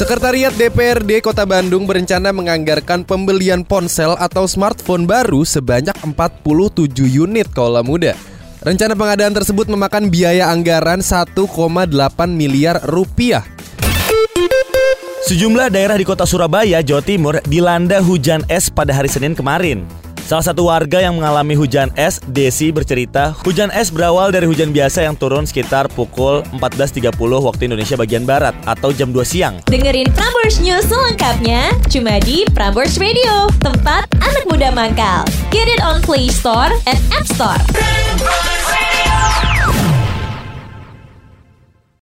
Sekretariat DPRD Kota Bandung berencana menganggarkan pembelian ponsel atau smartphone baru sebanyak 47 unit kaulah muda. Rencana pengadaan tersebut memakan biaya anggaran 1,8 miliar rupiah. Sejumlah daerah di kota Surabaya, Jawa Timur dilanda hujan es pada hari Senin kemarin. Salah satu warga yang mengalami hujan es, Desi bercerita, hujan es berawal dari hujan biasa yang turun sekitar pukul 14.30 waktu Indonesia bagian Barat atau jam 2 siang. Dengerin Prambors News selengkapnya cuma di Prambors Radio, tempat anak muda mangkal. Get it on Play Store and App Store.